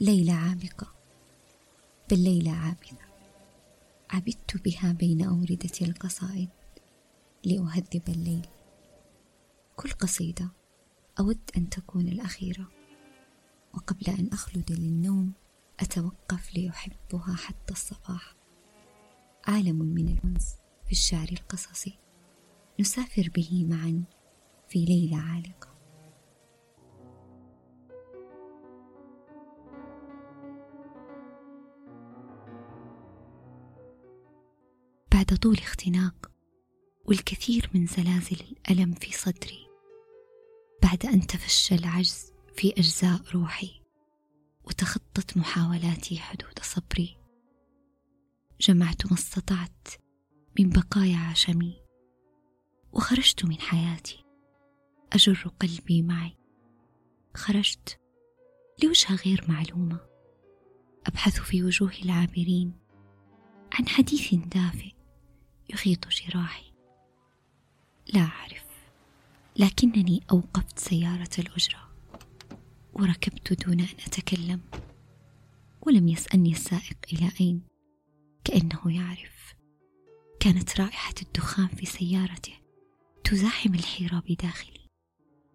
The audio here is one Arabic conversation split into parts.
ليلة عابقة. بل ليلة عابدة عبدت بها بين أوردة القصائد لأهذب الليل. كل قصيدة أود أن تكون الأخيرة. وقبل أن أخلد للنوم أتوقف لأحبها حتى الصباح. عالم من الأنس في الشعر القصصي. نسافر به معا في ليلة عالقة. بعد طول اختناق والكثير من زلازل الألم في صدري بعد أن تفشى العجز في أجزاء روحي وتخطت محاولاتي حدود صبري. جمعت ما استطعت من بقايا عشمي وخرجت من حياتي. أجر قلبي معي. خرجت لوجهة غير معلومة. أبحث في وجوه العابرين عن حديث دافئ. يغيط جراحي. لا أعرف لكنني أوقفت سيارة الأجرة وركبت دون أن أتكلم ولم يسألني السائق إلى أين. كأنه يعرف كانت رائحة الدخان في سيارته تزاحم الحيرة بداخلي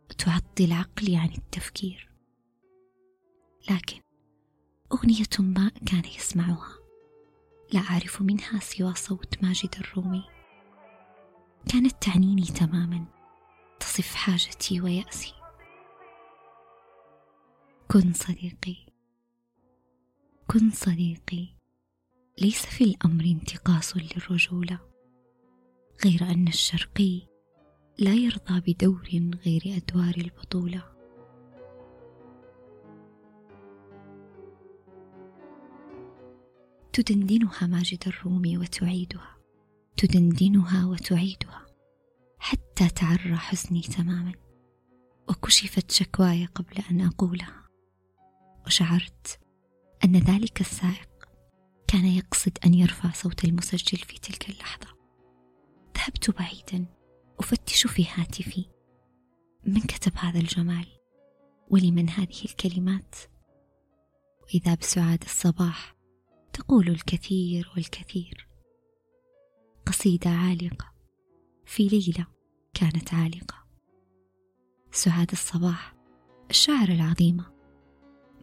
وتعطل عقلي عن التفكير. لكن أغنية ما كان يسمعها. لا أعرف منها سوى صوت ماجد الرومي. كانت تعنيني تماما. تصف حاجتي ويأسي. كن صديقي. كن صديقي. ليس في الأمر انتقاص للرجولة. غير أن الشرقي لا يرضى بدور غير أدوار البطولة. تدندنها ماجد الرومي وتعيدها. تدندنها وتعيدها. حتى تعرى حزني تماما. وكشفت شكواي قبل أن أقولها. وشعرت أن ذلك السائق كان يقصد أن يرفع صوت المسجل في تلك اللحظة. ذهبت بعيدا أفتش في هاتفي. من كتب هذا الجمال؟ ولمن هذه الكلمات؟ وإذا بسعاد الصباح تقول الكثير والكثير. قصيدة عالقة. في ليله كانت عالقة. سعاد الصباح الشاعر العظيمة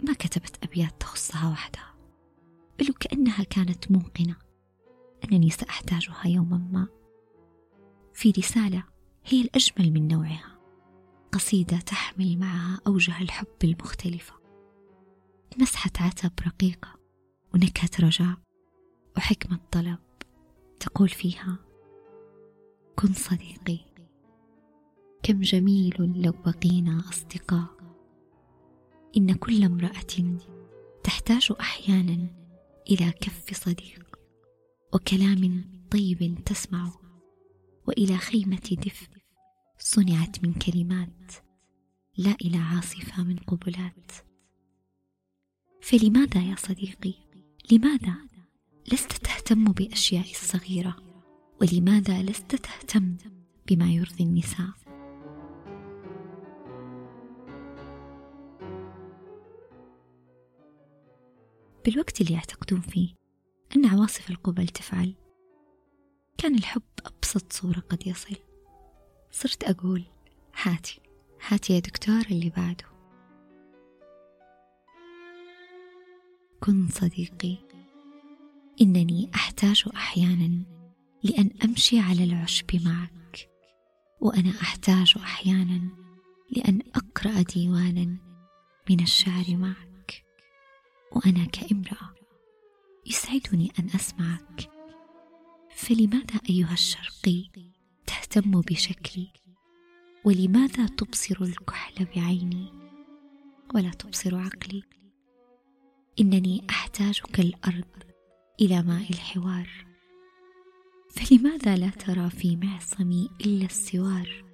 ما كتبت أبيات تخصها وحدها بل وكانها كانت موقنة. أنني سأحتاجها يوما ما. في رسالة هي الأجمل من نوعها. قصيدة تحمل معها أوجه الحب المختلفة. مسحه عتب رقيقة. ونكهة رجاء وحكمة طلب تقول فيها كن صديقي. كم جميل لو بقينا أصدقاء. إن كل امرأة تحتاج أحيانا إلى كف صديق وكلام طيب تسمعه وإلى خيمة دفء صنعت من كلمات لا إلى عاصفة من قبلات. فلماذا يا صديقي؟ لماذا لست تهتم بأشياء الصغيره ولماذا لست تهتم بما يرضي النساء؟ بالوقت اللي يعتقدون فيه أن عواصف القبل تفعل. كان الحب أبسط صورة قد يصل. صرت أقول هاتي هاتي يا دكتور اللي بعده. كن صديقي. إنني أحتاج أحيانا لأن أمشي على العشب معك. وأنا أحتاج أحيانا لأن أقرأ ديوانا من الشعر معك. وأنا كامرأة يسعدني أن أسمعك. فلماذا أيها الشرقي تهتم بشكلي؟ ولماذا تبصر الكحل بعيني؟ ولا تبصر عقلي؟ إنني احتاج كالارض إلى ماء الحوار. فلماذا لا ترى في معصمي إلا السوار؟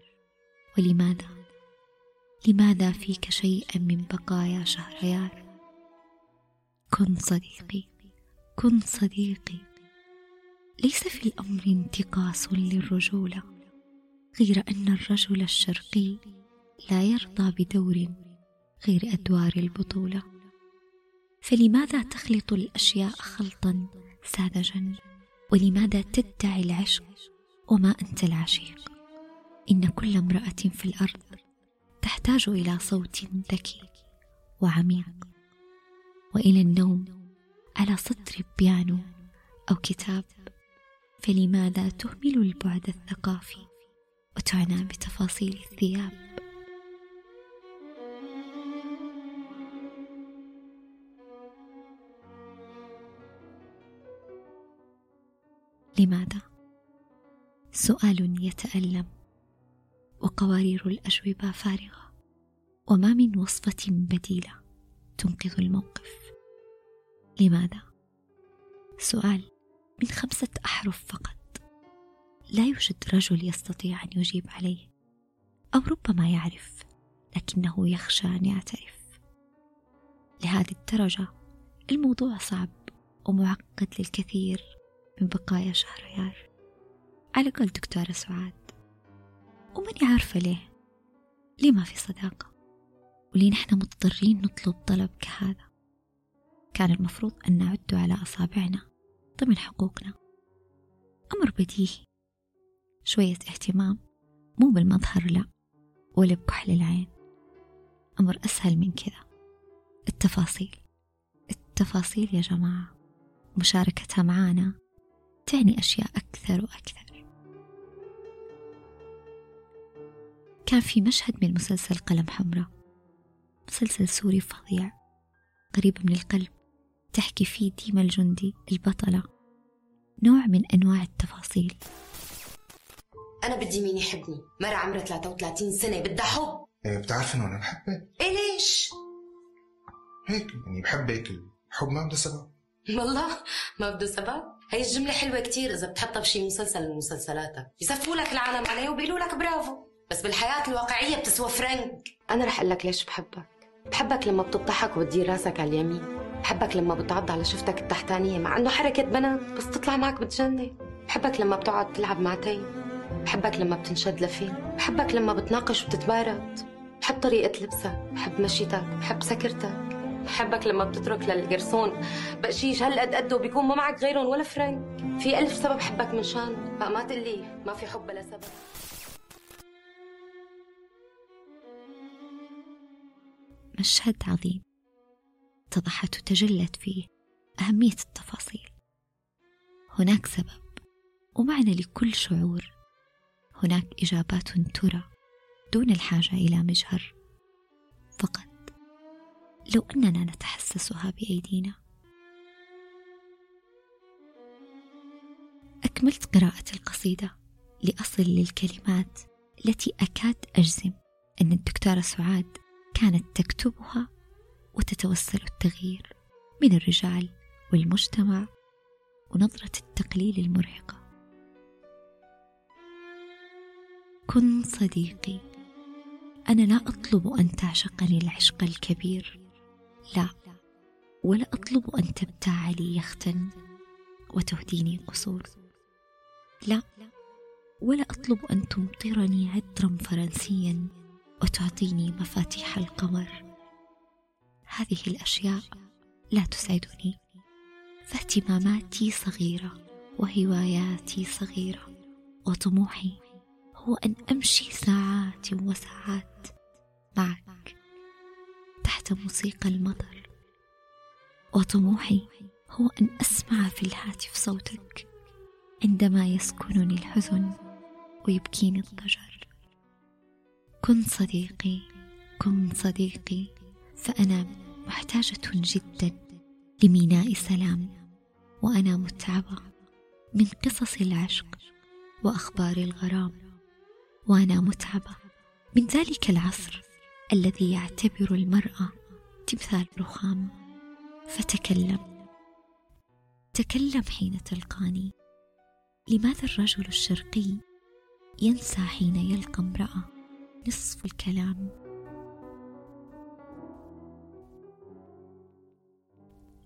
ولماذا؟ لماذا فيك شيئا من بقايا شهريار؟ كن صديقي كن صديقي. ليس في الأمر انتقاص للرجوله غير أن الرجل الشرقي لا يرضى بدور غير أدوار البطولة. فلماذا تخلط الأشياء خلطا ساذجا؟ ولماذا تدعي العشق وما أنت العشيق؟ إن كل امرأة في الأرض تحتاج إلى صوت ذكي وعميق. وإلى النوم على سطر بيانو أو كتاب. فلماذا تهمل البعد الثقافي وتعنى بتفاصيل الثياب؟ لماذا؟ سؤال يتألم وقوارير الأجوبة فارغة وما من وصفة بديلة تنقذ الموقف؟ لماذا؟ سؤال من خمسة أحرف فقط. لا يوجد رجل يستطيع أن يجيب عليه أو ربما يعرف لكنه يخشى أن يعترف. لهذه الدرجة الموضوع صعب ومعقد للكثير. من بقايا شهريار على قول دكتورة سعاد. وماني عارفة ليه. ليه ما في صداقة؟ وليه نحن مضطرين نطلب طلب كهذا؟ كان المفروض أن نعد على أصابعنا ضمن حقوقنا. أمر بديهي. شوية اهتمام مو بالمظهر لا ولا بكحل العين. أمر أسهل من كذا. التفاصيل. التفاصيل يا جماعة. مشاركتها معانا تعني أشياء أكثر وأكثر. كان في مشهد من مسلسل قلم حمراء. مسلسل سوري فظيع قريب من القلب تحكي فيه ديما الجندي البطلة نوع من أنواع التفاصيل. أنا بدي مين يحبني؟ مرة عمرها 33 سنة بدها حب إيه بتعرف إنه أنا بحبك إيه ليش؟ هيك يعني بحبك الحب ما بده سبب. والله ما بده سبب؟ هي الجملة حلوة كتير إذا بتحطها بشي مسلسل من مسلسلاتك يزفوا لك العالم عليه وبيقولوا لك برافو. بس بالحياة الواقعية بتسوى فرنك. أنا رح أقول لك ليش بحبك. بحبك لما بتضحك وتدير راسك على اليمين. بحبك لما بتعض على شفتك التحتانية مع إنه حركة بنات بس تطلع معك بتجنن. بحبك لما بتقعد تلعب مع تي بحبك لما بتنشد لفيلم بحبك لما بتناقش وبتتبارد بحب طريقة لبسك. بحب مشيتك. بحب سكرتك. بحبك لما بتترك للقرصون بقشيش هالقد قده بيكون ما معك غيرهم ولا فرنك في ألف سبب حبك من شان. بقى ما تقلي ما في حب بلا سبب. مشهد عظيم اتضحت وتجلت فيه أهمية التفاصيل. هناك سبب ومعنى لكل شعور. هناك إجابات ترى دون الحاجة إلى مجهر. فقط لو أننا نتحسسها بأيدينا. أكملت قراءة القصيدة لأصل للكلمات التي أكاد أجزم أن الدكتورة سعاد كانت تكتبها وتتوسل التغيير من الرجال والمجتمع ونظرة التقليل المرهقة. كن صديقي أنا لا أطلب أن تعشقني العشق الكبير. لا ولا أطلب أن تبتاع لي يختا وتهديني قصور لا ولا أطلب أن تمطرني عطرا فرنسيا وتعطيني مفاتيح القمر. هذه الأشياء لا تسعدني. فاهتماماتي صغيرة وهواياتي صغيرة وطموحي هو أن أمشي ساعات وساعات تحت موسيقى المطر. وطموحي هو أن أسمع في الهاتف صوتك عندما يسكنني الحزن ويبكيني الضجر. كن صديقي كن صديقي فأنا محتاجة جدا لميناء سلام وأنا متعبة من قصص العشق وأخبار الغرام وأنا متعبة من ذلك العصر. الذي يعتبر المرأة تمثال رخام. فتكلم. تكلم حين تلقاني. لماذا الرجل الشرقي ينسى حين يلقى امرأة؟ نصف الكلام.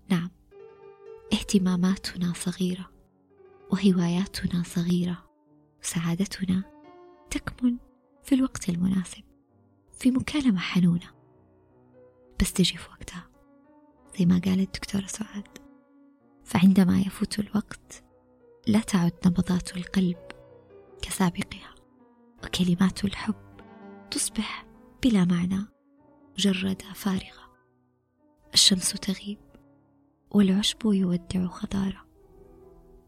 نعم. اهتماماتنا صغيرة وهواياتنا صغيرة. وسعادتنا تكمن في الوقت المناسب. في مكالمة حنونة. بس تجي في وقتها. زي ما قالت الدكتورة سعاد. فعندما يفوت الوقت لا تعد نبضات القلب كسابقها وكلمات الحب تصبح بلا معنى مجردة فارغة. الشمس تغيب والعشب يودع خضارة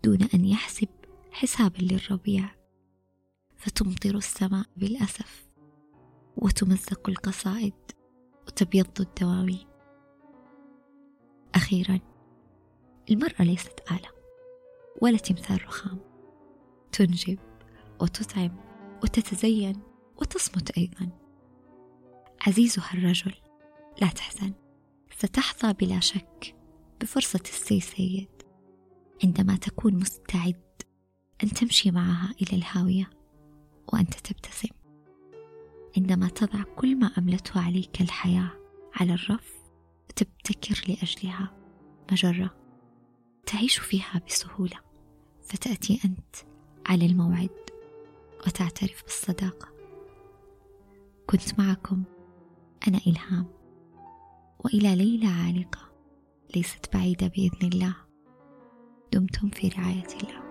دون أن يحسب حسابا للربيع فتمطر السماء بالأسف. وتمزق القصائد وتبيض الدواوين أخيرا المرأة ليست آلة ولا تمثال رخام. تنجب وتطعم وتتزين وتصمت أيضا. عزيزها الرجل لا تحزن. ستحظى بلا شك بفرصة السي سيد. عندما تكون مستعد أن تمشي معها إلى الهاوية وأنت تبتسم. عندما تضع كل ما أملته عليك الحياة على الرف وتبتكر لأجلها مجرة تعيش فيها بسهولة فتأتي أنت على الموعد وتعترف بالصداقة. كنت معكم أنا إلهام وإلى ليلة عالقة ليست بعيدة بإذن الله. دمتم في رعاية الله.